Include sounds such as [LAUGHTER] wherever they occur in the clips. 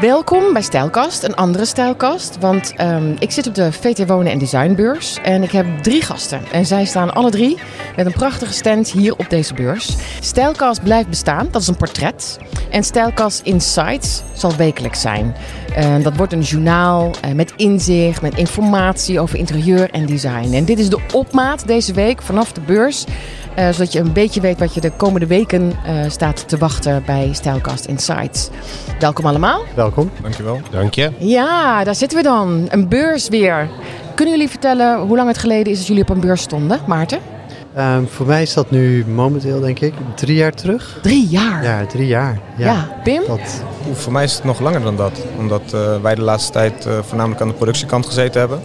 Welkom bij Stijlkast, een andere Stijlkast. Want ehm, ik zit op de VT Wonen en Designbeurs en ik heb drie gasten. En zij staan alle drie met een prachtige stand hier op deze beurs. Stijlkast blijft bestaan, dat is een portret. En Stijlkast Insights zal wekelijks zijn. Uh, dat wordt een journaal uh, met inzicht, met informatie over interieur en design. En dit is de opmaat deze week vanaf de beurs. Uh, zodat je een beetje weet wat je de komende weken staat te wachten bij Stijlkast Insights. Welkom allemaal. Welkom. Dankjewel. Dank je. Ja, daar zitten we dan. Een beurs weer. Kunnen jullie vertellen hoe lang het geleden is dat jullie op een beurs stonden, Maarten? Um, voor mij is dat nu momenteel, denk ik, drie jaar terug. Drie jaar? Ja, drie jaar. Ja, ja. Pim? Dat... Oeh, voor mij is het nog langer dan dat. Omdat uh, wij de laatste tijd uh, voornamelijk aan de productiekant gezeten hebben.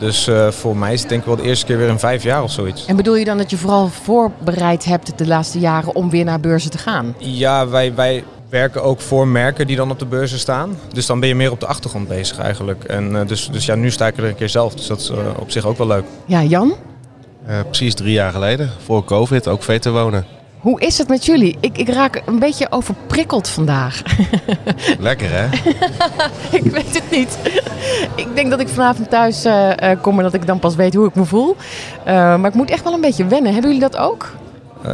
Dus uh, voor mij is het denk ik wel de eerste keer weer in vijf jaar of zoiets. En bedoel je dan dat je vooral voorbereid hebt de laatste jaren om weer naar beurzen te gaan? Ja, wij, wij werken ook voor merken die dan op de beurzen staan. Dus dan ben je meer op de achtergrond bezig eigenlijk. En uh, dus, dus ja, nu sta ik er een keer zelf. Dus dat is uh, op zich ook wel leuk. Ja, Jan? Uh, precies drie jaar geleden, voor COVID, ook VT Wonen. Hoe is het met jullie? Ik, ik raak een beetje overprikkeld vandaag. [LAUGHS] Lekker hè? [LAUGHS] ik weet het niet. Ik denk dat ik vanavond thuis uh, kom en dat ik dan pas weet hoe ik me voel. Uh, maar ik moet echt wel een beetje wennen. Hebben jullie dat ook?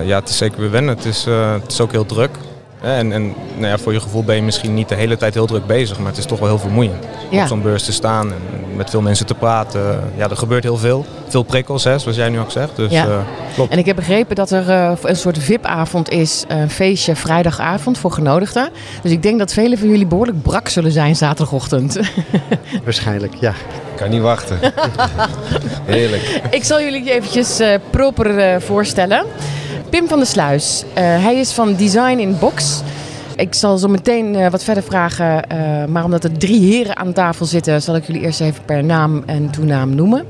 ja, het is zeker weer wennen. Het is, het is ook heel druk. En, en nou ja, voor je gevoel ben je misschien niet de hele tijd heel druk bezig, maar het is toch wel heel vermoeiend. Ja. Op zo'n beurs te staan en met veel mensen te praten. Ja, er gebeurt heel veel. Veel prikkels, hè, zoals jij nu ook zegt. Dus, ja. uh, klopt. En ik heb begrepen dat er uh, een soort VIP-avond is, een feestje vrijdagavond voor genodigden. Dus ik denk dat velen van jullie behoorlijk brak zullen zijn zaterdagochtend. [LAUGHS] Waarschijnlijk, ja. Ik kan niet wachten. [LAUGHS] Heerlijk. Ik zal jullie eventjes uh, proper voorstellen. Pim van der Sluis. Uh, hij is van Design in Box. Ik zal zo meteen uh, wat verder vragen, uh, maar omdat er drie heren aan tafel zitten, zal ik jullie eerst even per naam en toenaam noemen.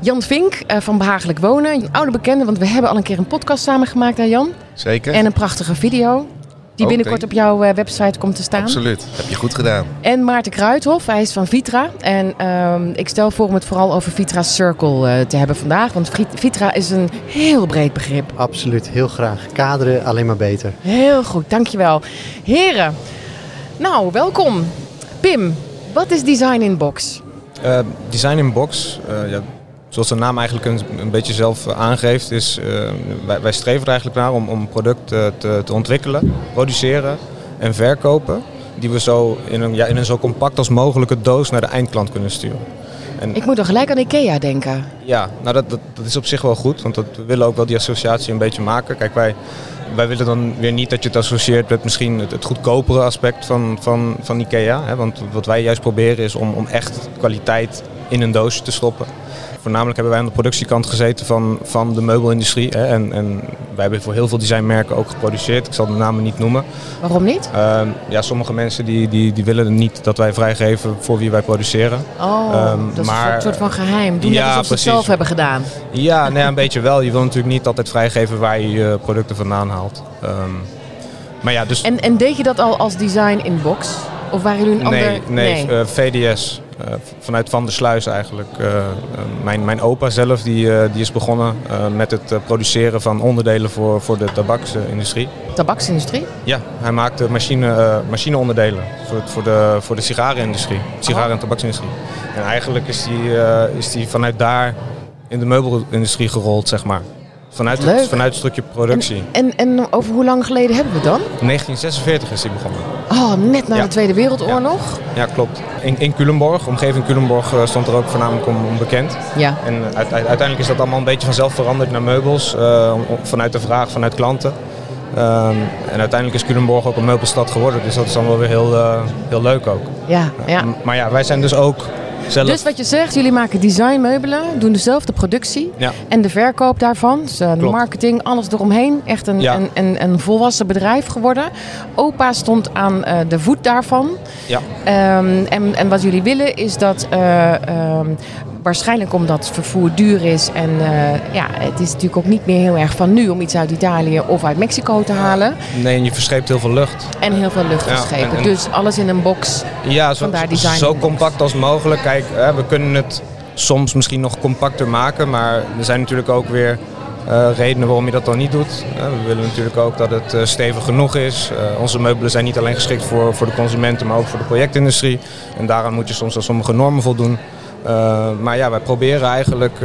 Jan Vink van Behagelijk Wonen, een oude bekende, want we hebben al een keer een podcast samen gemaakt, hè Jan? Zeker. En een prachtige video. Die binnenkort op jouw uh, website komt te staan. Absoluut, heb je goed gedaan. En Maarten Kruithof, hij is van Vitra. En uh, ik stel voor om het vooral over Vitra Circle uh, te hebben vandaag. Want Vitra is een heel breed begrip. Absoluut, heel graag. Kaderen alleen maar beter. Heel goed, dankjewel. Heren, nou welkom. Pim, wat is Design in Box? Uh, design in Box, ja, zoals de naam eigenlijk een, een beetje zelf aangeeft, is uh, wij, wij, streven er eigenlijk naar om, om producten te, te, ontwikkelen, produceren en verkopen. Die we zo in een, ja, in een zo compact als mogelijke doos naar de eindklant kunnen sturen. En, Ik moet dan gelijk aan Ikea denken. Ja, nou dat, dat, dat, is op zich wel goed, want dat, we willen ook wel die associatie een beetje maken. Kijk, wij, wij willen dan weer niet dat je het associeert met misschien het, het goedkopere aspect van, van, van Ikea. Hè? Want wat wij juist proberen is om, om echt kwaliteit in een doosje te stoppen. Voornamelijk hebben wij aan de productiekant gezeten van, van de meubelindustrie. Hè? En, en wij hebben voor heel veel designmerken ook geproduceerd. Ik zal de namen niet noemen. Waarom niet? Uh, ja, sommige mensen die, die, die willen niet dat wij vrijgeven voor wie wij produceren. Oh, um, dat is een soort van geheim. Doen ja, alsof ze het zelf hebben gedaan. Ja, nee, een [LAUGHS] beetje wel. Je wil natuurlijk niet altijd vrijgeven waar je je producten vandaan haalt. Um, maar ja, dus... en, en deed je dat al als design in box? Of waren jullie een nee, ander... Nee, nee. Uh, VDS. Uh, vanuit Van der Sluis eigenlijk. Uh, mijn, mijn opa zelf die, die is begonnen met het produceren van onderdelen voor, voor de tabaksindustrie. Tabaksindustrie? Ja, hij maakte machine, machineonderdelen voor, voor, de, voor de sigarenindustrie. Sigaren- Oh. en tabaksindustrie. En eigenlijk is die, is die vanuit daar in de meubelindustrie gerold, zeg maar. Vanuit het, vanuit het stukje productie. En, en, en, over hoe lang geleden hebben we het dan? 1946 is hij begonnen. Oh, net na ja. de Tweede Wereldoorlog? Ja, ja klopt. In, in Culemborg, omgeving Culemborg, uh, stond er ook voornamelijk om, om bekend. Ja. En uiteindelijk is dat allemaal een beetje vanzelf veranderd naar meubels. Uh, vanuit de vraag, vanuit klanten. Um, en uiteindelijk is Culemborg ook een meubelstad geworden. Dus dat is dan wel weer heel, uh, heel leuk ook. Ja, ja. Maar ja, wij zijn dus ook zelf... Dus wat je zegt, jullie maken designmeubelen, doen dezelfde productie ja. en de verkoop daarvan. Dus de marketing, alles eromheen. Echt een, ja. een, een, een, volwassen bedrijf geworden. Opa stond aan uh, de voet daarvan. Ja. Um, en, en wat jullie willen is dat... Uh, um, waarschijnlijk omdat vervoer duur is en ja, het is natuurlijk ook niet meer heel erg van nu om iets uit Italië of uit Mexico te halen. Nee, en je verscheept heel veel lucht. En heel veel lucht Ja, verschepen. en- en- Dus alles in een box. Ja, zo, zo box. compact als mogelijk. Kijk, hè, we kunnen het soms misschien nog compacter maken, maar er zijn natuurlijk ook weer Uh, redenen waarom je dat dan niet doet. Uh, we willen natuurlijk ook dat het uh, stevig genoeg is. onze meubelen zijn niet alleen geschikt voor, voor de consumenten, maar ook voor de projectindustrie. En daaraan moet je soms aan sommige normen voldoen. Maar ja, wij proberen eigenlijk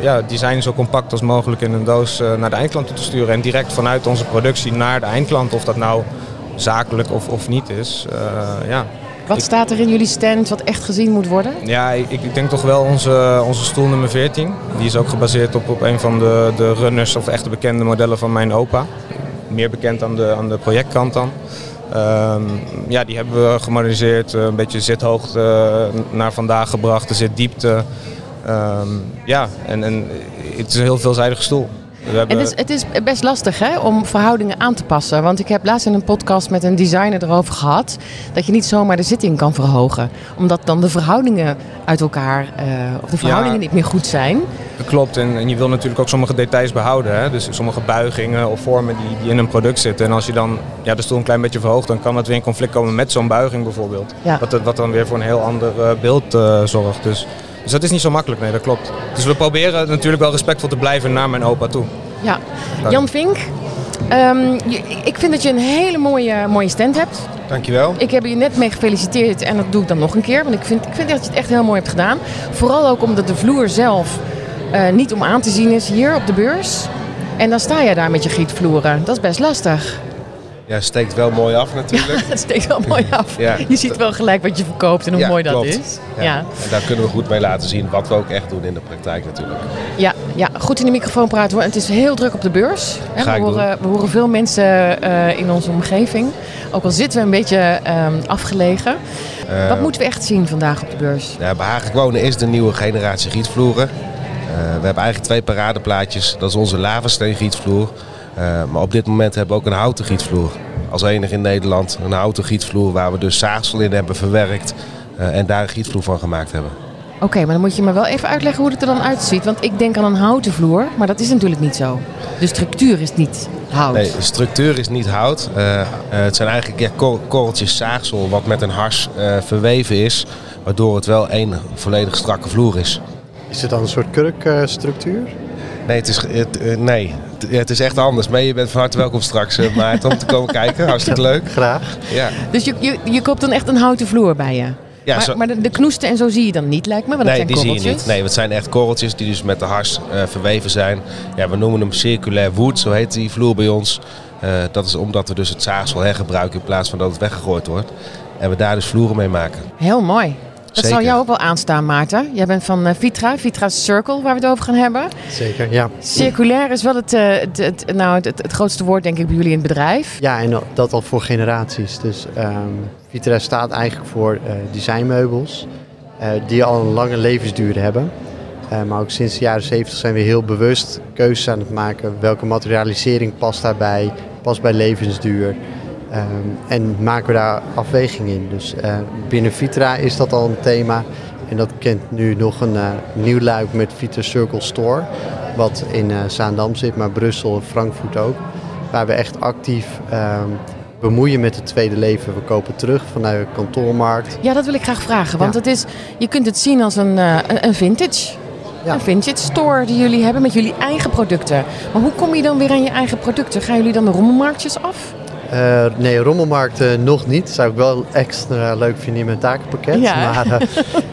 ja, het design zo compact als mogelijk in een doos naar de eindklant toe te sturen. En direct vanuit onze productie naar de eindklant, of dat nou zakelijk of, of niet is. ja. Wat staat er in jullie stand wat echt gezien moet worden? Ja, ik, ik denk toch wel onze, onze stoel nummer 14. Die is ook gebaseerd op, op een van de, de runners of echte bekende modellen van mijn opa. Meer bekend aan de, aan de projectkant dan. Um, ja, die hebben we gemoderniseerd, een beetje zithoogte naar vandaag gebracht, de zitdiepte. Um, ja, en, en het is een heel veelzijdige stoel. Hebben... Het, is, het, is, best lastig hè, om verhoudingen aan te passen. Want ik heb laatst in een podcast met een designer erover gehad. dat je niet zomaar de zitting kan verhogen. Omdat dan de verhoudingen uit elkaar. Uh, of de verhoudingen niet meer goed zijn. Klopt, en, en, je wil natuurlijk ook sommige details behouden. Hè? Dus sommige buigingen of vormen die, die in een product zitten. En als je dan ja, de stoel een klein beetje verhoogt. dan kan dat weer in conflict komen met zo'n buiging bijvoorbeeld. Ja. Wat, wat dan weer voor een heel ander uh, beeld uh, zorgt. Dus. Dus dat is niet zo makkelijk, nee, dat klopt. Dus we proberen natuurlijk wel respectvol te blijven naar mijn opa toe. Ja, Jan Vink, um, ik vind dat je een hele mooie, mooie stand hebt. Dankjewel. Ik heb je net mee gefeliciteerd en dat doe ik dan nog een keer. Want ik vind, ik vind dat je het echt heel mooi hebt gedaan. Vooral ook omdat de vloer zelf uh, niet om aan te zien is hier op de beurs. En dan sta je daar met je gietvloeren. Dat is best lastig. Ja, steekt wel mooi af natuurlijk. [LAUGHS] Ja, het steekt wel mooi af. Ja. Je ziet wel gelijk wat je verkoopt en hoe mooi dat is. Ja. ja. En daar kunnen we goed mee laten zien wat we ook echt doen in de praktijk natuurlijk. Ja, ja goed in de microfoon praten. Het is heel druk op de beurs. we, horen, we horen veel mensen uh, in onze omgeving. Ook al zitten we een beetje um, afgelegen. Uh, wat moeten we echt zien vandaag op de beurs? Ja, Behagelijk Wonen is de nieuwe generatie gietvloeren. Uh, we hebben eigenlijk twee paradeplaatjes. Dat is onze lavasteen gietvloer. Uh, maar op dit moment hebben we ook een houten gietvloer. Als enige in Nederland een houten gietvloer waar we dus zaagsel in hebben verwerkt uh, en daar een gietvloer van gemaakt hebben. Oké, okay, maar dan moet je me wel even uitleggen hoe het er dan uitziet. Want ik denk aan een houten vloer, maar dat is natuurlijk niet zo. De structuur is niet hout. Nee, de structuur is niet hout. Uh, het zijn eigenlijk ja, kor korreltjes zaagsel wat met een hars verweven is. Waardoor het wel één volledig strakke vloer is. Is het dan een soort kurkstructuur? Nee, het is, het, nee, ja, het is echt anders. Maar je bent van harte welkom straks, uh, Maarten, om te komen kijken. Hartstikke leuk. [LAUGHS] Graag. Ja. Dus je, je, je koopt dan echt een houten vloer bij je? Ja, maar, zo... maar de, de, knoesten en zo zie je dan niet, lijkt me. Want nee, dat die zie je niet. Nee, het zijn echt korreltjes die dus met de hars uh, verweven zijn. Ja, we noemen hem circulair wood, zo heet die vloer bij ons. Uh, dat is omdat we dus het zaagsel hergebruiken in plaats van dat het weggegooid wordt. En we daar dus vloeren mee maken. Heel mooi. Dat Zeker. zal jou ook wel aanstaan, Maarten. Jij bent van uh, Vitra, Vitra Circle, waar we het over gaan hebben. Zeker, ja. Circulair is wel het, uh, het, het, nou, het, het, grootste woord, denk ik, bij jullie in het bedrijf. Ja, en dat al voor generaties. Dus um, Vitra staat eigenlijk voor uh, designmeubels die al een lange levensduur hebben. maar ook sinds de jaren 70 zijn we heel bewust keuzes aan het maken. Welke materialisering past daarbij, past bij levensduur. Um, en maken we daar afweging in. Dus uh, binnen Vitra is dat al een thema. En dat kent nu nog een uh, nieuw luik met Vitra Circle Store. Wat in uh, Zaandam zit, maar Brussel en Frankfurt ook. Waar we echt actief um, bemoeien met het tweede leven. We kopen terug vanuit de kantoormarkt. Ja, dat wil ik graag vragen. Want ja. het is, je kunt het zien als een, een vintage. Ja. Een vintage store die jullie hebben met jullie eigen producten. Maar hoe kom je dan weer aan je eigen producten? Gaan jullie dan de rommelmarktjes af? Uh, nee, rommelmarkt uh, nog niet. Zou ik wel extra leuk vinden in mijn takenpakket. Ja. Maar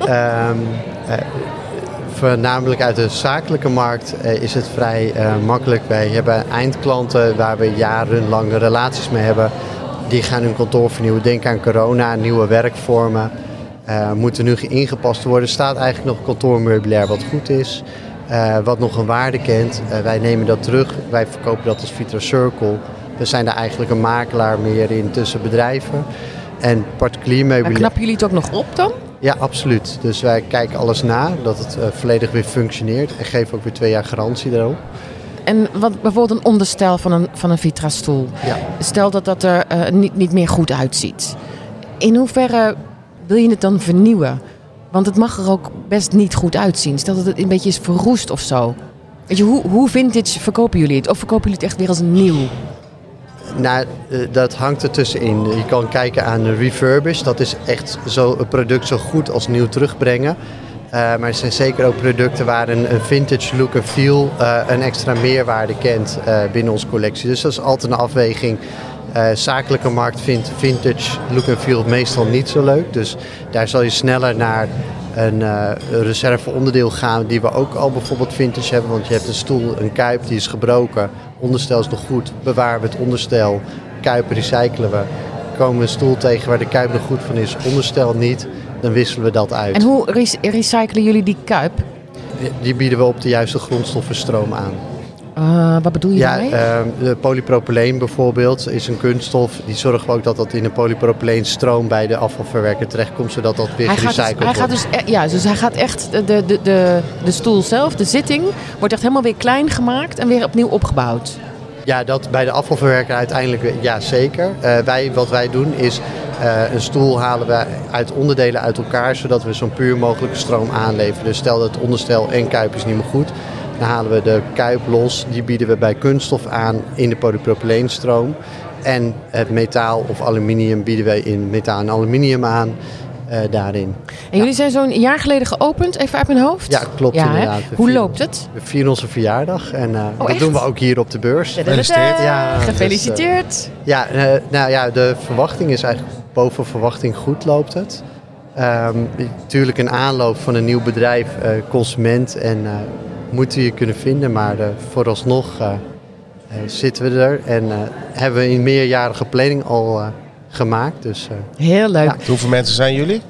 uh, um, [LAUGHS] voornamelijk uit de zakelijke markt is het vrij makkelijk. Wij hebben eindklanten waar we jarenlange relaties mee hebben. Die gaan hun kantoor vernieuwen. Denk aan corona, nieuwe werkvormen. moeten nu ingepast worden. Er staat eigenlijk nog kantoormeubilair wat goed is. wat nog een waarde kent. wij nemen dat terug. Wij verkopen dat als Vitra Circle. We zijn daar eigenlijk een makelaar meer in tussen bedrijven en particulier meubilair. En knappen jullie het ook nog op dan? Ja, absoluut. Dus wij kijken alles na, dat het uh, volledig weer functioneert en geven ook weer twee jaar garantie erop. En wat bijvoorbeeld een onderstel van een, van een Vitra-stoel. Ja. Stel dat dat er uh, niet, niet meer goed uitziet. In hoeverre wil je het dan vernieuwen? Want het mag er ook best niet goed uitzien. Stel dat het een beetje is verroest of zo. Weet je, hoe, hoe vintage verkopen jullie het? Of verkopen jullie het echt weer als nieuw? Nou, eh, dat hangt er tussenin. Je kan kijken aan refurbish. Dat is echt zo een product zo goed als nieuw terugbrengen. Eh, maar er zijn zeker ook producten waar een, vintage look en feel eh, een extra meerwaarde kent binnen onze collectie. Dus dat is altijd een afweging. Zakelijke markt vindt vintage look en feel meestal niet zo leuk. Dus daar zal je sneller naar een reserveonderdeel gaan die we ook al bijvoorbeeld vintage hebben. Want je hebt een stoel, een kuip die is gebroken, onderstel is nog goed, bewaren we het onderstel, kuip recyclen we. Komen we een stoel tegen waar de kuip nog goed van is, onderstel niet, dan wisselen we dat uit. En hoe re- recyclen jullie die kuip? Die, die bieden we op de juiste grondstoffenstroom aan. Uh, wat bedoel je ja, daarmee? Uh, de polypropyleen bijvoorbeeld is een kunststof. Die zorgen we ook dat dat in een polypropyleenstroom bij de afvalverwerker terechtkomt, zodat dat weer hij gerecycled gaat dus, hij wordt. Gaat dus, ja, dus hij gaat echt, de, de, de, de stoel zelf, de zitting, wordt echt helemaal weer klein gemaakt en weer opnieuw opgebouwd. Ja, dat bij de afvalverwerker uiteindelijk, ja zeker. Uh, wij, wat wij doen is uh, een stoel halen we uit onderdelen uit elkaar, zodat we zo'n puur mogelijke stroom aanleveren. Dus stel dat het onderstel en kuip is niet meer goed, dan halen we de kuip los. Die bieden we bij kunststof aan in de polypropyleenstroom. En het metaal of aluminium bieden we in metaal en aluminium aan. Uh, daarin. En jullie zijn zo'n jaar geleden geopend, even uit mijn hoofd? Ja, klopt ja, inderdaad. Hoe loopt het? We vieren onze verjaardag en uh, oh, dat doen we ook hier op de beurs. Gefeliciteerd. Ja, Gefeliciteerd. Dus, uh, ja, nou ja, de verwachting is eigenlijk boven verwachting goed loopt het. Um, natuurlijk een aanloop van een nieuw bedrijf, uh, consument en moeten we je kunnen vinden, maar vooralsnog zitten we er en hebben we een meerjarige planning al gemaakt. Dus, Heel leuk. Ja. Hoeveel mensen zijn jullie?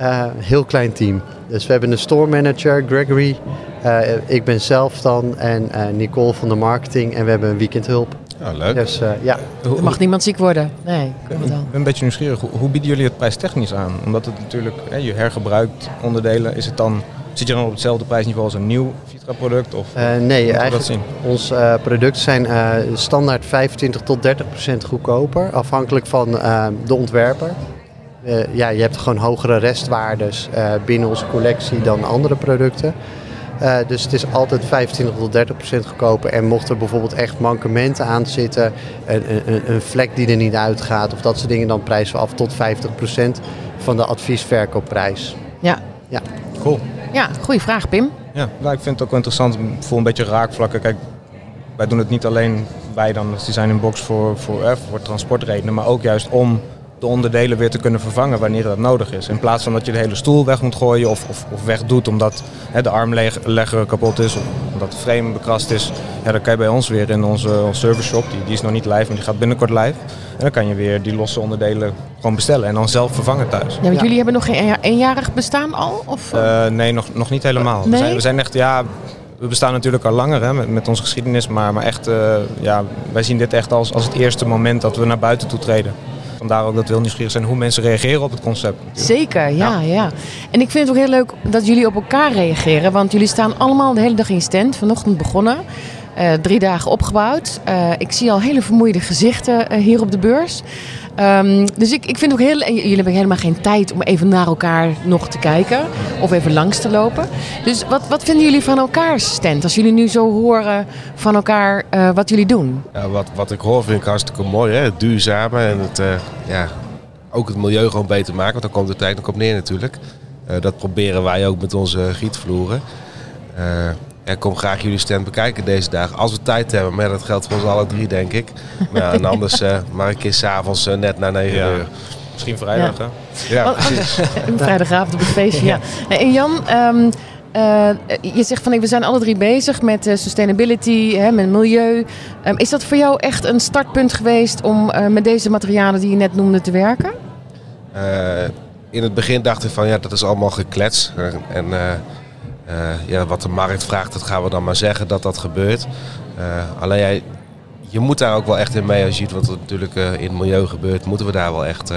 Uh, heel klein team. Dus we hebben een store manager, Gregory. Uh, ik ben zelf dan en uh, Nicole van de marketing. En we hebben een weekendhulp. Oh, leuk. Dus ja. Er mag niemand ziek worden. Nee, ik ben een beetje nieuwsgierig. Hoe, hoe, bieden jullie het prijstechnisch aan? Omdat het natuurlijk, hè, je hergebruikt onderdelen. Is het dan, zit je dan op hetzelfde prijsniveau als een nieuw Vitra-product? Of, Uh, nee, eigenlijk onze uh, producten zijn uh, standaard 25 tot 30 procent goedkoper. Afhankelijk van de ontwerper. ja, je hebt gewoon hogere restwaardes binnen onze collectie dan andere producten. Uh, dus het is altijd 25 tot 30 procent goedkoper. En mocht er bijvoorbeeld echt mankementen aan zitten, een, een, een, vlek die er niet uitgaat of dat soort dingen, dan prijzen we af tot 50 procent van de adviesverkoopprijs. Ja. ja. Cool. Ja, goede vraag Pim. Ja, nou, ik vind het ook interessant voor een beetje raakvlakken. Kijk, wij doen het niet alleen wij dan als design in box voor, voor, eh, voor transportredenen, maar ook juist om de onderdelen weer te kunnen vervangen wanneer dat nodig is. In plaats van dat je de hele stoel weg moet gooien of, of, of wegdoet omdat hè, de armlegger kapot is of omdat de frame bekrast is. Ja, dan kan je bij ons weer in onze, onze service shop, die, die is nog niet live, maar die gaat binnenkort live. En dan kan je weer die losse onderdelen gewoon bestellen en dan zelf vervangen thuis. Ja, want ja. jullie hebben nog geen eenjarig bestaan al? Of? Uh, nee, nog, nog niet helemaal. Nee? We, zijn, we zijn echt, ja, we bestaan natuurlijk al langer hè, met, met onze geschiedenis, maar, maar echt, uh, ja, wij zien dit echt als, als het eerste moment dat we naar buiten toe treden. Vandaar ook dat we heel nieuwsgierig zijn hoe mensen reageren op het concept. Zeker, ja, ja, ja. En ik vind het ook heel leuk dat jullie op elkaar reageren. Want jullie staan allemaal de hele dag in stand. Vanochtend begonnen. Uh, drie dagen opgebouwd. Uh, ik zie al hele vermoeide gezichten uh, hier op de beurs. Um, dus ik, ik vind ook heel... Jullie hebben helemaal geen tijd om even naar elkaar nog te kijken. Of even langs te lopen. Dus wat, wat vinden jullie van elkaars stand? Als jullie nu zo horen van elkaar wat jullie doen. Ja, wat, wat ik hoor vind ik hartstikke mooi. Hè? Het duurzame en het, ja, ook het milieu gewoon beter maken. Want daar komt de tijd nog op neer natuurlijk. Dat proberen wij ook met onze gietvloeren. Ja, kom graag jullie stand bekijken deze dagen. Als we tijd hebben, maar dat geldt voor ons alle drie, denk ik. Maar ja, en [LAUGHS] anders uh, maar een keer s'avonds uh, net na 9 ja. uur. Misschien vrijdag, ja. hè? Ja, precies. [LAUGHS] Vrijdagavond op het feestje, ja. ja. En Jan, um, uh, je zegt van we zijn alle drie bezig met sustainability, hè, met milieu. Um, is dat voor jou echt een startpunt geweest om met deze materialen die je net noemde te werken? in het begin dacht ik van ja, dat is allemaal geklets. En uh, ja, wat de markt vraagt, dat gaan we dan maar zeggen dat dat gebeurt. Uh, alleen jij, je moet daar ook wel echt in mee. Als je ziet wat er natuurlijk uh, in het milieu gebeurt, moeten we daar wel echt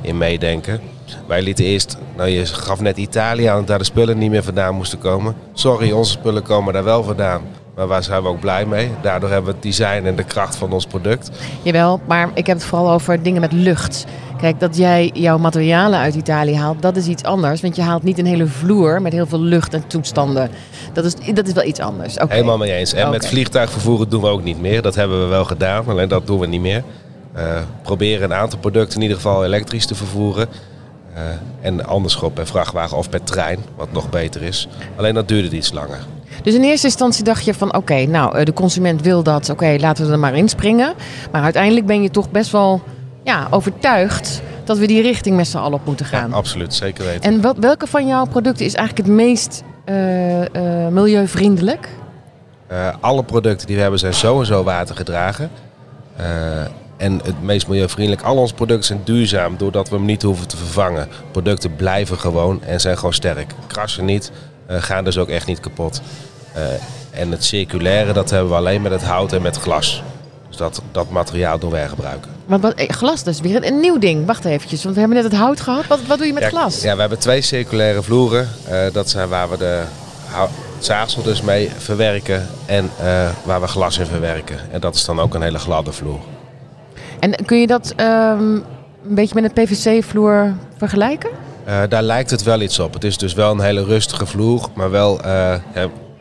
in meedenken. Wij lieten eerst, nou je gaf net Italië aan dat daar de spullen niet meer vandaan moesten komen. Sorry, onze spullen komen daar wel vandaan. Maar waar zijn we ook blij mee? Daardoor hebben we het design en de kracht van ons product. Jawel, maar ik heb het vooral over dingen met lucht. Kijk, dat jij jouw materialen uit Italië haalt, dat is iets anders. Want je haalt niet een hele vloer met heel veel lucht en toestanden. Dat is, dat is wel iets anders. Okay. Helemaal mee eens. En okay. met vliegtuigvervoeren doen we ook niet meer. Dat hebben we wel gedaan, alleen dat doen we niet meer. Uh, proberen een aantal producten in ieder geval elektrisch te vervoeren. Uh, en anders gewoon per vrachtwagen of per trein, wat nog beter is. Alleen dat duurde iets langer. Dus in eerste instantie dacht je van oké, nou de consument wil dat, oké laten we er maar inspringen. Maar uiteindelijk ben je toch best wel ja, overtuigd dat we die richting met z'n allen op moeten gaan. Ja, absoluut, zeker weten. En welke van jouw producten is eigenlijk het meest uh, uh, milieuvriendelijk? Uh, alle producten die we hebben zijn sowieso watergedragen. en het meest milieuvriendelijk, al onze producten zijn duurzaam doordat we hem niet hoeven te vervangen. Producten blijven gewoon en zijn gewoon sterk. Krassen niet, gaan dus ook echt niet kapot. En het circulaire, dat hebben we alleen met het hout en met glas dat, dat materiaal doen wij gebruiken. Maar wat, eh, glas, dat is weer een, nieuw ding. Wacht eventjes, want we hebben net het hout gehad. Wat, wat doe je met glas? Ja, we hebben twee circulaire vloeren. Uh, dat zijn waar we de zaagsel dus mee verwerken en uh, waar we glas in verwerken. En dat is dan ook een hele gladde vloer. En kun je dat um, een beetje met een PVC-vloer vergelijken? Uh, daar lijkt het wel iets op. Het is dus wel een hele rustige vloer, maar wel, ja,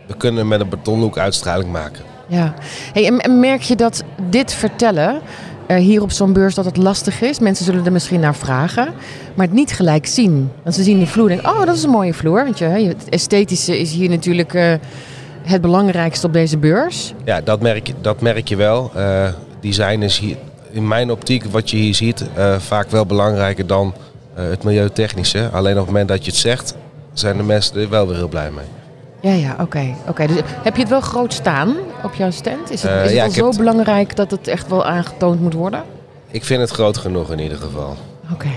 we kunnen met een betonlook uitstraling maken. Ja, hey, en merk je dat dit vertellen uh, hier op zo'n beurs dat het lastig is? Mensen zullen er misschien naar vragen, maar het niet gelijk zien. Want ze zien de vloer en denken, oh, dat is een mooie vloer. Want je, het esthetische is hier natuurlijk uh, het belangrijkste op deze beurs. Ja, dat merk je, dat merk je wel. Uh, design is hier, in mijn optiek, wat je hier ziet, vaak wel belangrijker dan het milieutechnische. Alleen op het moment dat je het zegt, zijn de mensen er wel weer heel blij mee. Ja, ja, oké. oké. Dus heb je het wel groot staan op jouw stand? Is het, uh, is het ja, al zo belangrijk dat het echt wel aangetoond moet worden? Ik vind het groot genoeg in ieder geval. Oké.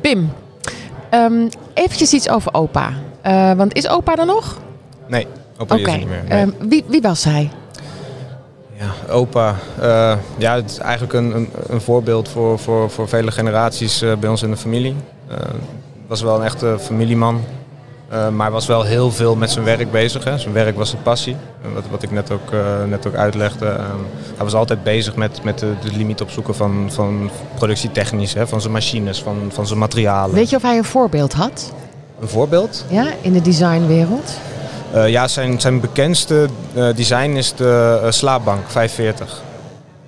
Pim, um, eventjes iets over opa. Uh, want is opa er nog? Nee, opa okay. is er niet meer. Nee. Um, wie, wie was hij? Ja, opa. Uh, ja, het is eigenlijk een, een, een, voorbeeld voor, voor, voor vele generaties uh, bij ons in de familie. Uh, was wel een echte familieman. Uh, maar was wel heel veel met zijn werk bezig. Hè. Zijn werk was zijn passie. Wat, wat ik net ook, uh, net ook uitlegde. Uh, hij was altijd bezig met, met de, de limiet opzoeken van, van productietechnisch. Hè, van zijn machines, van, van zijn materialen. Weet je of hij een voorbeeld had? Een voorbeeld? Ja, in de designwereld? ja, zijn, zijn bekendste design is de slaapbank 540.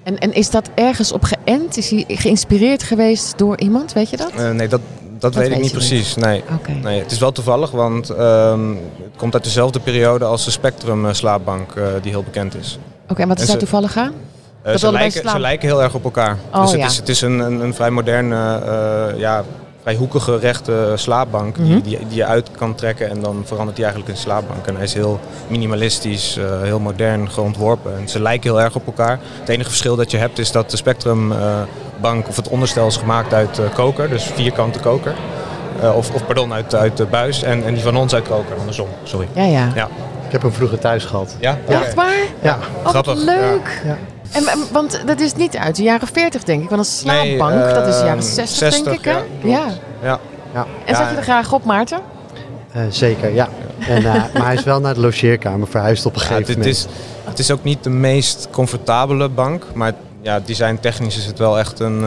En, en is dat ergens op geënt? Is hij geïnspireerd geweest door iemand? Weet je dat? nee, dat, dat, weet ik niet precies. Nee. nee. Het is wel toevallig, want um, het komt uit dezelfde periode als de Spectrum uh, slaapbank uh, die heel bekend is. Oké, en wat is daar toevallig aan? Uh, ze, lijken, ze lijken heel erg op elkaar. Oh, dus het, ja. is, het is een, een, een vrij moderne, ja, vrij hoekige, rechte slaapbank mm -hmm. die, die, die, je uit kan trekken en dan verandert hij eigenlijk in slaapbank. En hij is heel minimalistisch, heel modern geontworpen. En ze lijken heel erg op elkaar. Het enige verschil dat je hebt is dat de Spectrum bank of het onderstel is gemaakt uit uh, koker, dus vierkante koker. Uh, of, of pardon, uit, uit de buis en, en die van ons uit koker, andersom. Sorry. Ja, ja. ja. Ik heb hem vroeger thuis gehad. Ja? Echt waar? Ja. Oh, Grappig. leuk. Ja. En, want dat is niet uit de jaren 40 denk ik, want een slaapbank, nee, uh, dat is de jaren 60, 60 denk ik. Hè? Ja. Ja. ja. ja. En zat je er graag op, Maarten? Uh, zeker, ja. En, uh, [LAUGHS] maar hij is wel naar de logeerkamer verhuisd op een gegeven het moment. Is, het is ook niet de meest comfortabele bank, maar ja, designtechnisch is het wel echt een uh,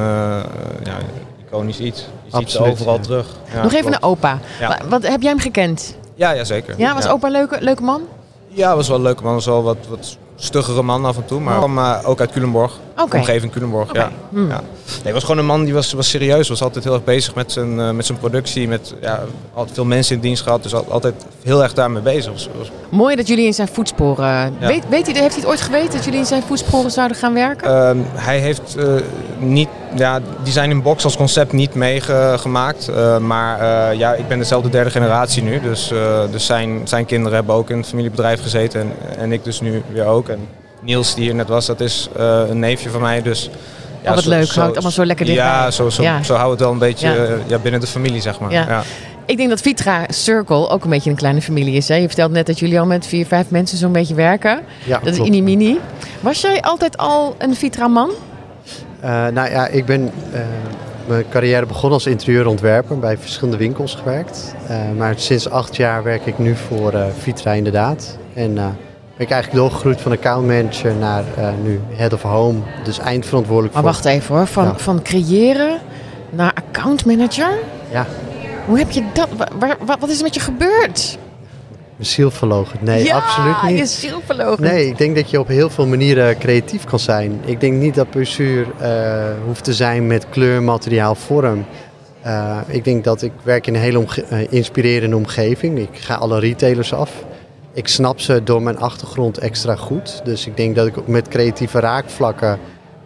ja, iconisch iets. Je Absoluut, ziet het overal ja. terug. Ja, Nog even klopt. naar opa. Ja. Wat, heb jij hem gekend? Ja, ja zeker. Ja, was opa een leuke, leuke man? Ja, was wel leuk man. Was wel wat, wat stuggere man af en toe, maar kwam uh, ook uit Culemborg. Okay. Omgeving Culemborg, okay. ja. Hmm. ja. Nee, was gewoon een man die was, was serieus, was altijd heel erg bezig met zijn, uh, met zijn productie, met ja, altijd veel mensen in dienst gehad, dus altijd heel erg daarmee bezig. Was, was... Mooi dat jullie in zijn voetsporen. Ja. Weet, weet hij, heeft hij het ooit geweten dat jullie in zijn voetsporen zouden gaan werken? Uh, hij heeft uh, niet, ja, Design in Box als concept niet meegemaakt, maar ja, ik ben dezelfde derde generatie nu, dus, dus zijn, zijn kinderen hebben ook in het familiebedrijf gezeten en, en ik dus nu weer ook. En Niels, die hier net was, dat is een neefje van mij, dus... Ja, oh, wat zo, leuk, zo, houdt allemaal zo lekker dichtbij. Ja, zo, zo, ja. zo houdt het wel een beetje ja. ja. binnen de familie, zeg maar. Ja. Ik denk dat Vitra Circle ook een beetje een kleine familie is. Hè? Je vertelt net dat jullie al met vier, vijf mensen zo'n beetje werken. Ja, dat klopt. is mini-mini. Was jij altijd al een Vitra-man? Uh, nou ja, ik ben uh, mijn carrière begonnen als interieurontwerper. Bij verschillende winkels gewerkt. Uh, maar sinds acht jaar werk ik nu voor Vitra inderdaad. En ben ik eigenlijk doorgegroeid van accountmanager naar uh, nu head of home, dus eindverantwoordelijk maar voor... wacht even hoor, van, Ja. van creëren naar accountmanager? Ja, Hoe heb je dat, waar, waar- wat is er met je gebeurd? mijn ziel verlogen. Nee, ja, absoluut niet. je ziel verlogen. Nee, ik denk dat je op heel veel manieren creatief kan zijn. Ik denk niet dat bestuur uh, hoeft te zijn met kleur, materiaal, vorm. Uh, ik denk dat ik werk in een hele omge inspirerende omgeving. Ik ga alle retailers af. Ik snap ze door mijn achtergrond extra goed. Dus ik denk dat ik met creatieve raakvlakken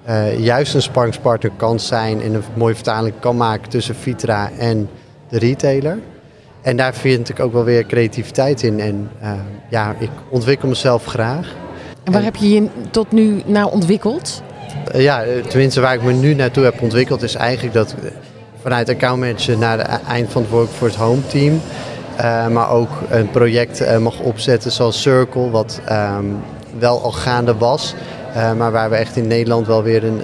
uh, juist een sparringspartner kan zijn en een mooie vertaling kan maken tussen Vitra en de retailer. En daar vind ik ook wel weer creativiteit in. En ja, ik ontwikkel mezelf graag. En waar heb je je tot nu naar ontwikkeld? ja, tenminste waar ik me nu naartoe heb ontwikkeld is eigenlijk dat vanuit accountmanager naar het eind van het work voor het home team. Uh, maar ook een project uh, mag opzetten zoals Circle, wat um, wel al gaande was. Uh, maar waar we echt in Nederland wel weer een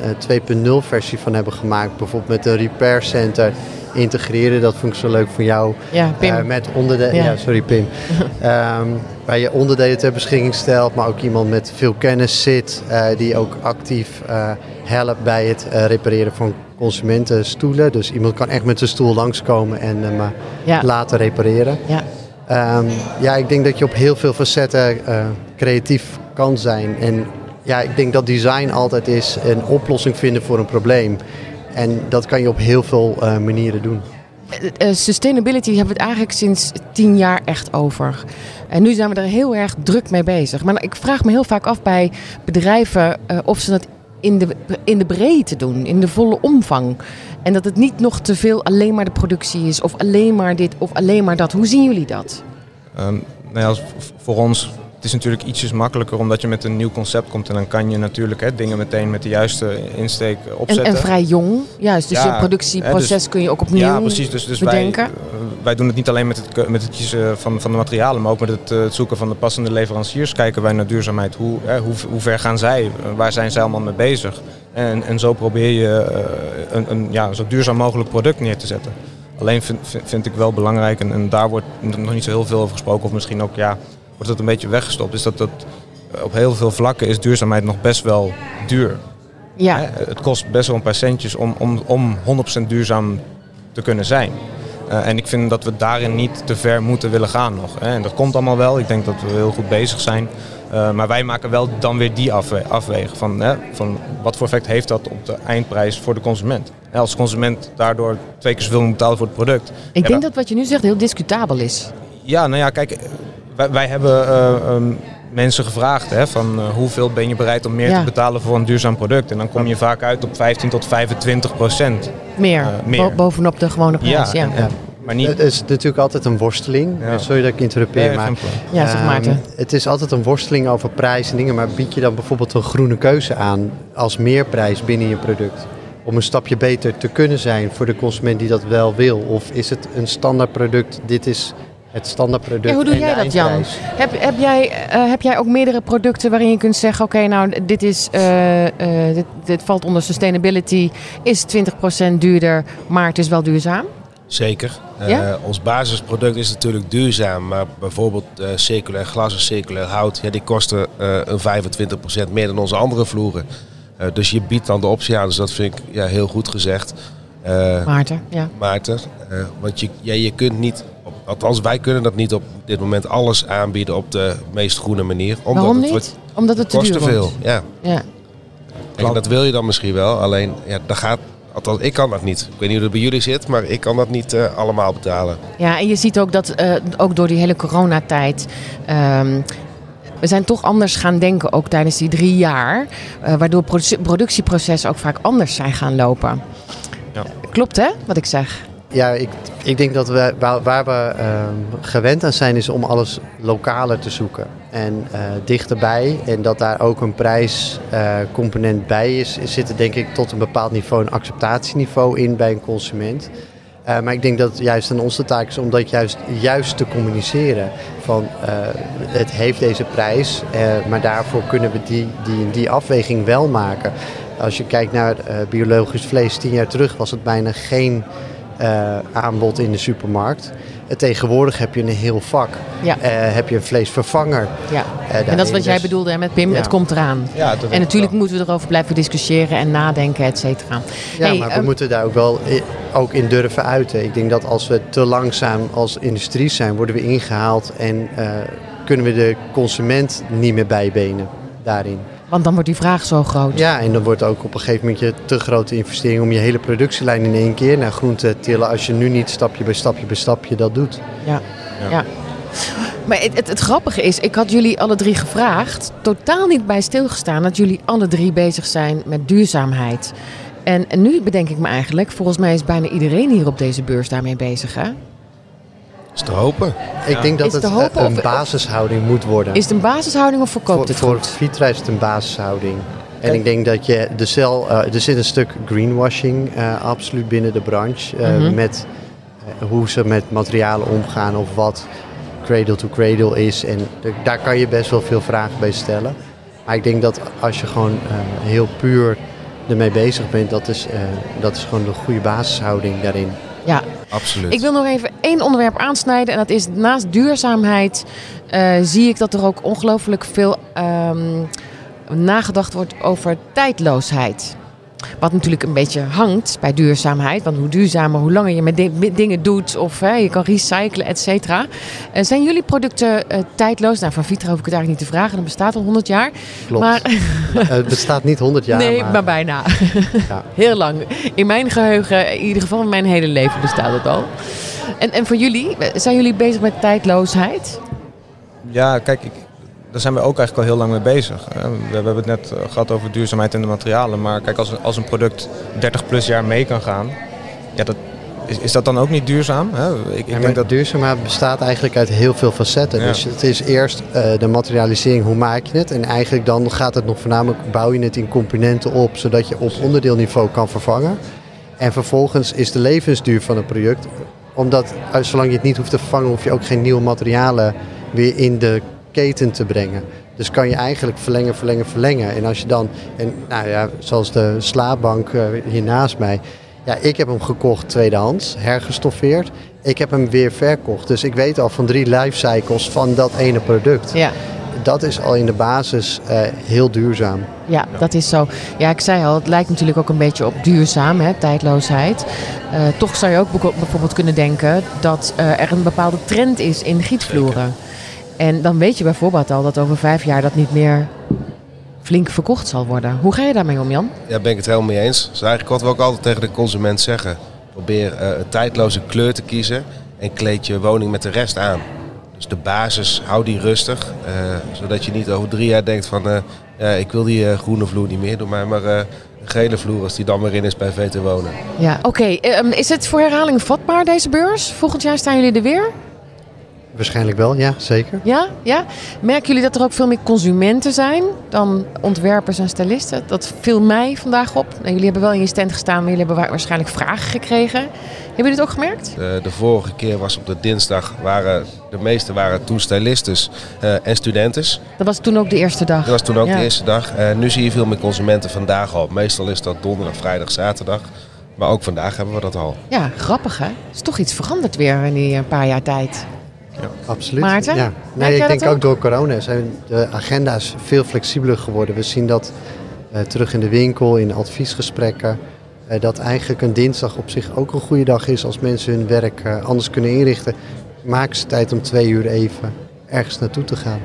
2.0 versie van hebben gemaakt. Bijvoorbeeld met een repair center integreren. Dat vond ik zo leuk voor jou. Ja, Pim. met onderdelen. Ja. ja. sorry Pim. um, [LAUGHS] waar je onderdelen ter beschikking stelt, maar ook iemand met veel kennis zit. die ook actief helpt bij het repareren van consumentenstoelen. Dus iemand kan echt met zijn stoel langskomen en hem ja. laten repareren. Ja. Um, ja, ik denk dat je op heel veel facetten creatief kan zijn. En ja, ik denk dat design altijd is een oplossing vinden voor een probleem. En dat kan je op heel veel uh, manieren doen. Uh, sustainability hebben we het eigenlijk sinds tien jaar echt over. En nu zijn we er heel erg druk mee bezig. Maar ik vraag me heel vaak af bij bedrijven of ze dat in de, in de breedte doen, in de volle omvang. En dat het niet nog te veel alleen maar de productie is, of alleen maar dit, of alleen maar dat. Hoe zien jullie dat? Um, nou ja, voor ons is natuurlijk ietsjes makkelijker omdat je met een nieuw concept komt. En dan kan je natuurlijk hè, dingen meteen met de juiste insteek opzetten. En, en vrij jong, juist. Dus ja, je productieproces dus, kun je ook opnieuw ja, precies. Dus, dus bedenken. Wij, uh, wij doen het niet alleen met het, met het kiezen van, van de materialen, maar ook met het, uh, het, zoeken van de passende leveranciers. Kijken wij naar duurzaamheid. Hoe, hè, hoe, hoe ver gaan zij? Waar zijn zij allemaal mee bezig? En, en zo probeer je uh, een, een ja, zo duurzaam mogelijk product neer te zetten. Alleen vind, vind ik wel belangrijk, en, en daar wordt nog niet zo heel veel over gesproken, of misschien ook ja, wordt dat een beetje weggestopt. Is dat, dat op heel veel vlakken is duurzaamheid nog best wel duur. Ja. Het kost best wel een paar centjes om, om, om 100% duurzaam te kunnen zijn. Uh, en ik vind dat we daarin niet te ver moeten willen gaan nog. Hè. En dat komt allemaal wel. Ik denk dat we heel goed bezig zijn. Uh, maar wij maken wel dan weer die afwe afwegen van, hè, van wat voor effect heeft dat op de eindprijs voor de consument. En als de consument daardoor twee keer zoveel moet betalen voor het product. Ik denk dat wat je nu zegt heel discutabel is. Ja, nou ja, kijk, wij, wij hebben uh, um, mensen gevraagd hè, van uh, hoeveel ben je bereid om meer ja. te betalen voor een duurzaam product. En dan kom je vaak uit op 15 tot 25 procent. Meer, uh, meer. Bo bovenop de gewone prijs. Ja, ja. En, en, maar niet... Het is natuurlijk altijd een worsteling. Ja. Sorry dat ik interrupeer, ja, maar... Ja, zeg Maarten. Um, het is altijd een worsteling over prijs en dingen. Maar bied je dan bijvoorbeeld een groene keuze aan als meerprijs binnen je product? Om een stapje beter te kunnen zijn voor de consument die dat wel wil? Of is het een standaard product, dit is het standaardproduct. Ja, hoe doe jij dat, Jan? Heb, heb, jij, uh, heb jij ook meerdere producten waarin je kunt zeggen: oké, okay, nou, dit, is, uh, uh, dit, dit, valt onder sustainability, is 20% duurder, maar het is wel duurzaam? Zeker. Ja? ons basisproduct is natuurlijk duurzaam, maar bijvoorbeeld circulair glas en circulair hout, ja, die kosten een 25% meer dan onze andere vloeren. dus je biedt dan de optie aan, dus dat vind ik ja, heel goed gezegd. Maarten, ja. Maarten, want je, ja, je kunt niet althans, wij kunnen dat niet op dit moment alles aanbieden op de meest groene manier. Omdat Waarom niet? Het omdat het te kost duur te veel. Ja. ja. En dat wil je dan misschien wel, alleen ja, dat gaat Althans, ik kan dat niet. Ik weet niet hoe het bij jullie zit, maar ik kan dat niet uh, allemaal betalen. Ja, en je ziet ook dat uh, ook door die hele coronatijd. Um, we zijn toch anders gaan denken, ook tijdens die drie jaar. Uh, waardoor produ productieprocessen ook vaak anders zijn gaan lopen. Ja. Klopt hè, wat ik zeg? Ja, ik, ik denk dat we waar, waar we uh, gewend aan zijn, is om alles lokaler te zoeken en uh, dichterbij. En dat daar ook een prijscomponent uh, bij is, zit er denk ik tot een bepaald niveau, een acceptatieniveau in bij een consument. Uh, maar ik denk dat het juist aan onze taak is om dat juist, juist te communiceren. Van het heeft deze prijs, maar daarvoor kunnen we die, die, die afweging wel maken. Als je kijkt naar biologisch vlees, tien jaar terug was het bijna geen uh, aanbod in de supermarkt. En tegenwoordig heb je een heel vak. Ja. Uh, heb je een vleesvervanger. Ja. Uh, en dat is wat jij bedoelde hè, met Pim, ja. het komt eraan. Ja, en natuurlijk moeten we erover blijven discussiëren en nadenken, et cetera. Ja, hey, maar we um, moeten daar ook wel ook in durven uiten. Ik denk dat als we te langzaam als industrie zijn, worden we ingehaald en kunnen we de consument niet meer bijbenen daarin. Want dan wordt die vraag zo groot. Ja, en dan wordt ook op een gegeven moment je te grote investering om je hele productielijn in één keer naar groen te tillen. Als je nu niet stapje bij stapje bij stapje dat doet. Ja. ja. Maar het, het, het, grappige is, ik had jullie alle drie gevraagd, totaal niet bij stilgestaan, dat jullie alle drie bezig zijn met duurzaamheid. En, en nu bedenk ik me eigenlijk, volgens mij is bijna iedereen hier op deze beurs daarmee bezig, hè? Is te hopen. Ik denk dat het, hopen, een basishouding moet worden. Is het een basishouding of verkoopt voor, het Voor Vitra is het een basishouding. En ik denk dat je de cel, uh, er zit een stuk greenwashing uh, absoluut binnen de branche. Uh, mm -hmm. Met hoe ze met materialen omgaan of wat cradle to cradle is. En de, daar kan je best wel veel vragen bij stellen. Maar ik denk dat als je gewoon heel puur ermee bezig bent, dat is, dat is gewoon de goede basishouding daarin. Ja, absoluut. Ik wil nog even één onderwerp aansnijden. En dat is naast duurzaamheid uh, zie ik dat er ook ongelooflijk veel um, nagedacht wordt over tijdloosheid. Wat natuurlijk een beetje hangt bij duurzaamheid. Want hoe duurzamer, hoe langer je met dingen doet. Of hè, je kan recyclen, et cetera. Uh, zijn jullie producten uh, tijdloos? Nou, van Vitra hoef ik het eigenlijk niet te vragen. Dat bestaat al 100 jaar. Klopt. Maar, [LAUGHS] het bestaat niet 100 jaar. Nee, maar, maar bijna. [LAUGHS] Ja. Heel lang. In mijn geheugen, in ieder geval in mijn hele leven bestaat het al. En, en voor jullie, zijn jullie bezig met tijdloosheid? Ja, kijk, ik, daar zijn we ook eigenlijk al heel lang mee bezig. We hebben het net gehad over duurzaamheid en de materialen. Maar kijk, als, als een product 30 plus jaar mee kan gaan, ja, dat, is, is dat dan ook niet duurzaam? Ik, ik ja, denk dat duurzaamheid bestaat eigenlijk uit heel veel facetten. Ja. Dus het is eerst uh, de materialisering, hoe maak je het? En eigenlijk dan gaat het nog voornamelijk, bouw je het in componenten op, zodat je op onderdeelniveau kan vervangen. En vervolgens is de levensduur van een product, omdat zolang je het niet hoeft te vervangen, hoef je ook geen nieuwe materialen weer in de keten te brengen. Dus kan je eigenlijk verlengen, verlengen, verlengen. En als je dan, en nou ja, zoals de slaapbank uh, hier naast mij. Ja, ik heb hem gekocht tweedehands, hergestoffeerd. Ik heb hem weer verkocht. Dus ik weet al van drie lifecycles van dat ene product. Ja. Dat is al in de basis uh, heel duurzaam. Ja, dat is zo. Ja, ik zei al, het lijkt natuurlijk ook een beetje op duurzaam, hè, tijdloosheid. Uh, toch zou je ook bijvoorbeeld kunnen denken dat uh, er een bepaalde trend is in gietvloeren. En dan weet je bijvoorbeeld al dat over vijf jaar dat niet meer flink verkocht zal worden. Hoe ga je daarmee om, Jan? Ja, ben ik het helemaal mee eens. Dat is eigenlijk wat we ook altijd tegen de consument zeggen. Probeer uh, een tijdloze kleur te kiezen en kleed je woning met de rest aan. Dus de basis, hou die rustig. Uh, zodat je niet over drie jaar denkt van... Uh, ja, ik wil die groene vloer niet meer. Doe mij maar een gele vloer als die dan weer in is bij VT Wonen. Ja, oké. Okay. Um, is het voor herhaling vatbaar, deze beurs? Volgend jaar staan jullie er weer? Waarschijnlijk wel, ja, zeker. Ja, ja. Merken jullie dat er ook veel meer consumenten zijn dan ontwerpers en stylisten? Dat viel mij vandaag op. Nou, jullie hebben wel in je stand gestaan, maar jullie hebben waarschijnlijk vragen gekregen. Hebben jullie het ook gemerkt? De, de vorige keer was op de dinsdag, waren de meeste waren toen stylistes uh, en studentes. Dat was toen ook de eerste dag? Dat was toen ook ja. de eerste dag. Uh, nu zie je veel meer consumenten vandaag al. Meestal is dat donderdag, vrijdag, zaterdag. Maar ook vandaag hebben we dat al. Ja, grappig hè? Is toch iets veranderd weer in die een paar jaar tijd. Ja. Absoluut. Maarten? Ja. Nee, ik denk ook? ook door corona zijn de agenda's veel flexibeler geworden. We zien dat uh, terug in de winkel, in adviesgesprekken. Uh, dat eigenlijk een dinsdag op zich ook een goede dag is als mensen hun werk uh, anders kunnen inrichten. Maak ze tijd om twee uur even ergens naartoe te gaan.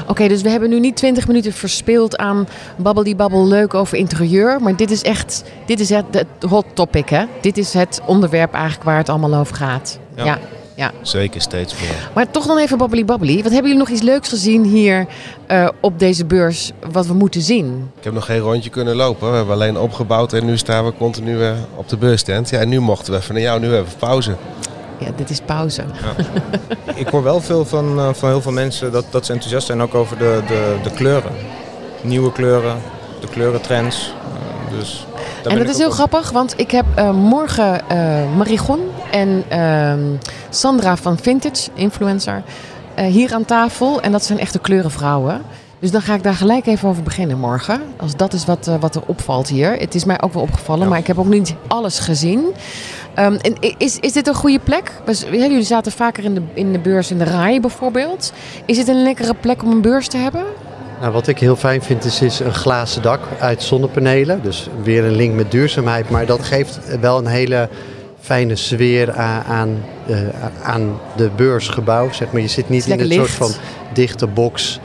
Oké, okay, dus we hebben nu niet 20 minuten verspeeld aan babbel leuk over interieur. Maar dit is echt, dit is het, het hot topic hè. Dit is het onderwerp eigenlijk waar het allemaal over gaat. ja. ja. Ja. Zeker, steeds meer. Maar toch nog even babbly babbly. Wat hebben jullie nog iets leuks gezien hier uh, op deze beurs wat we moeten zien? Ik heb nog geen rondje kunnen lopen. We hebben alleen opgebouwd en nu staan we continu uh, op de beursstand. Ja, en nu mochten we even naar jou, nu even pauze. Ja, dit is pauze. Ja. [LAUGHS] Ik hoor wel veel van, uh, van heel veel mensen dat, dat ze enthousiast zijn ook over de, de, de kleuren. Nieuwe kleuren, de kleurentrends. dus en dat is heel grappig, want ik heb uh, morgen uh, Marigon en uh, Sandra van Vintage, influencer, uh, hier aan tafel. En dat zijn echte kleurenvrouwen. Dus dan ga ik daar gelijk even over beginnen morgen. Als dat is wat, wat er opvalt hier. Het is mij ook wel opgevallen, ja. maar ik heb ook niet alles gezien. Um, en is, is dit een goede plek? Jullie zaten vaker in de, in de beurs in de RAI bijvoorbeeld. Is het een lekkere plek om een beurs te hebben? Nou, wat ik heel fijn vind is, is een glazen dak uit zonnepanelen. Dus weer een link met duurzaamheid. Maar dat geeft wel een hele fijne sfeer aan, aan, uh, aan de beursgebouw. Zeg maar. Je zit niet in een soort van dichte box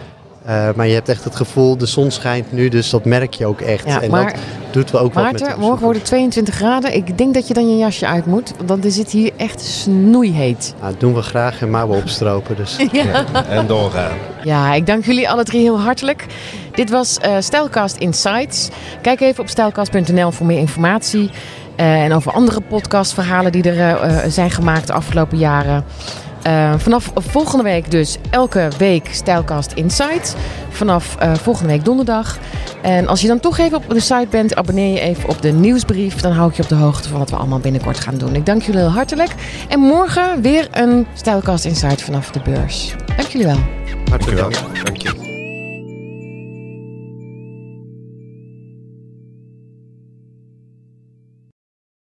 Eh, maar je hebt echt het gevoel, de zon schijnt nu, dus dat merk je ook echt. Ja, en maar- dat doet wel ook wat met Maarten, de morgen wordt het 22 graden. Ik denk dat je dan je jasje uit moet. Want dan zit hier echt snoeiheet. Nou, dat doen we graag en maar we opstropen. Dus. Ja. En doorgaan. Ja, ik dank jullie alle drie heel hartelijk. Dit was eh Stijlcast Insights. Kijk even op stijlcast.nl voor meer informatie. Eh, en over andere podcastverhalen die er eh, eh, zijn gemaakt de afgelopen jaren. Eh, vanaf volgende week dus elke week Stijlcast Insights. Vanaf eh, volgende week donderdag. En als je dan toch even op de site bent, abonneer je even op de nieuwsbrief. Dan hou ik je op de hoogte van wat we allemaal binnenkort gaan doen. Ik dank jullie heel hartelijk. En morgen weer een Stijlcast Insight vanaf de beurs. Dank jullie wel. Hartelijk Dankjewel. dank. Dank je.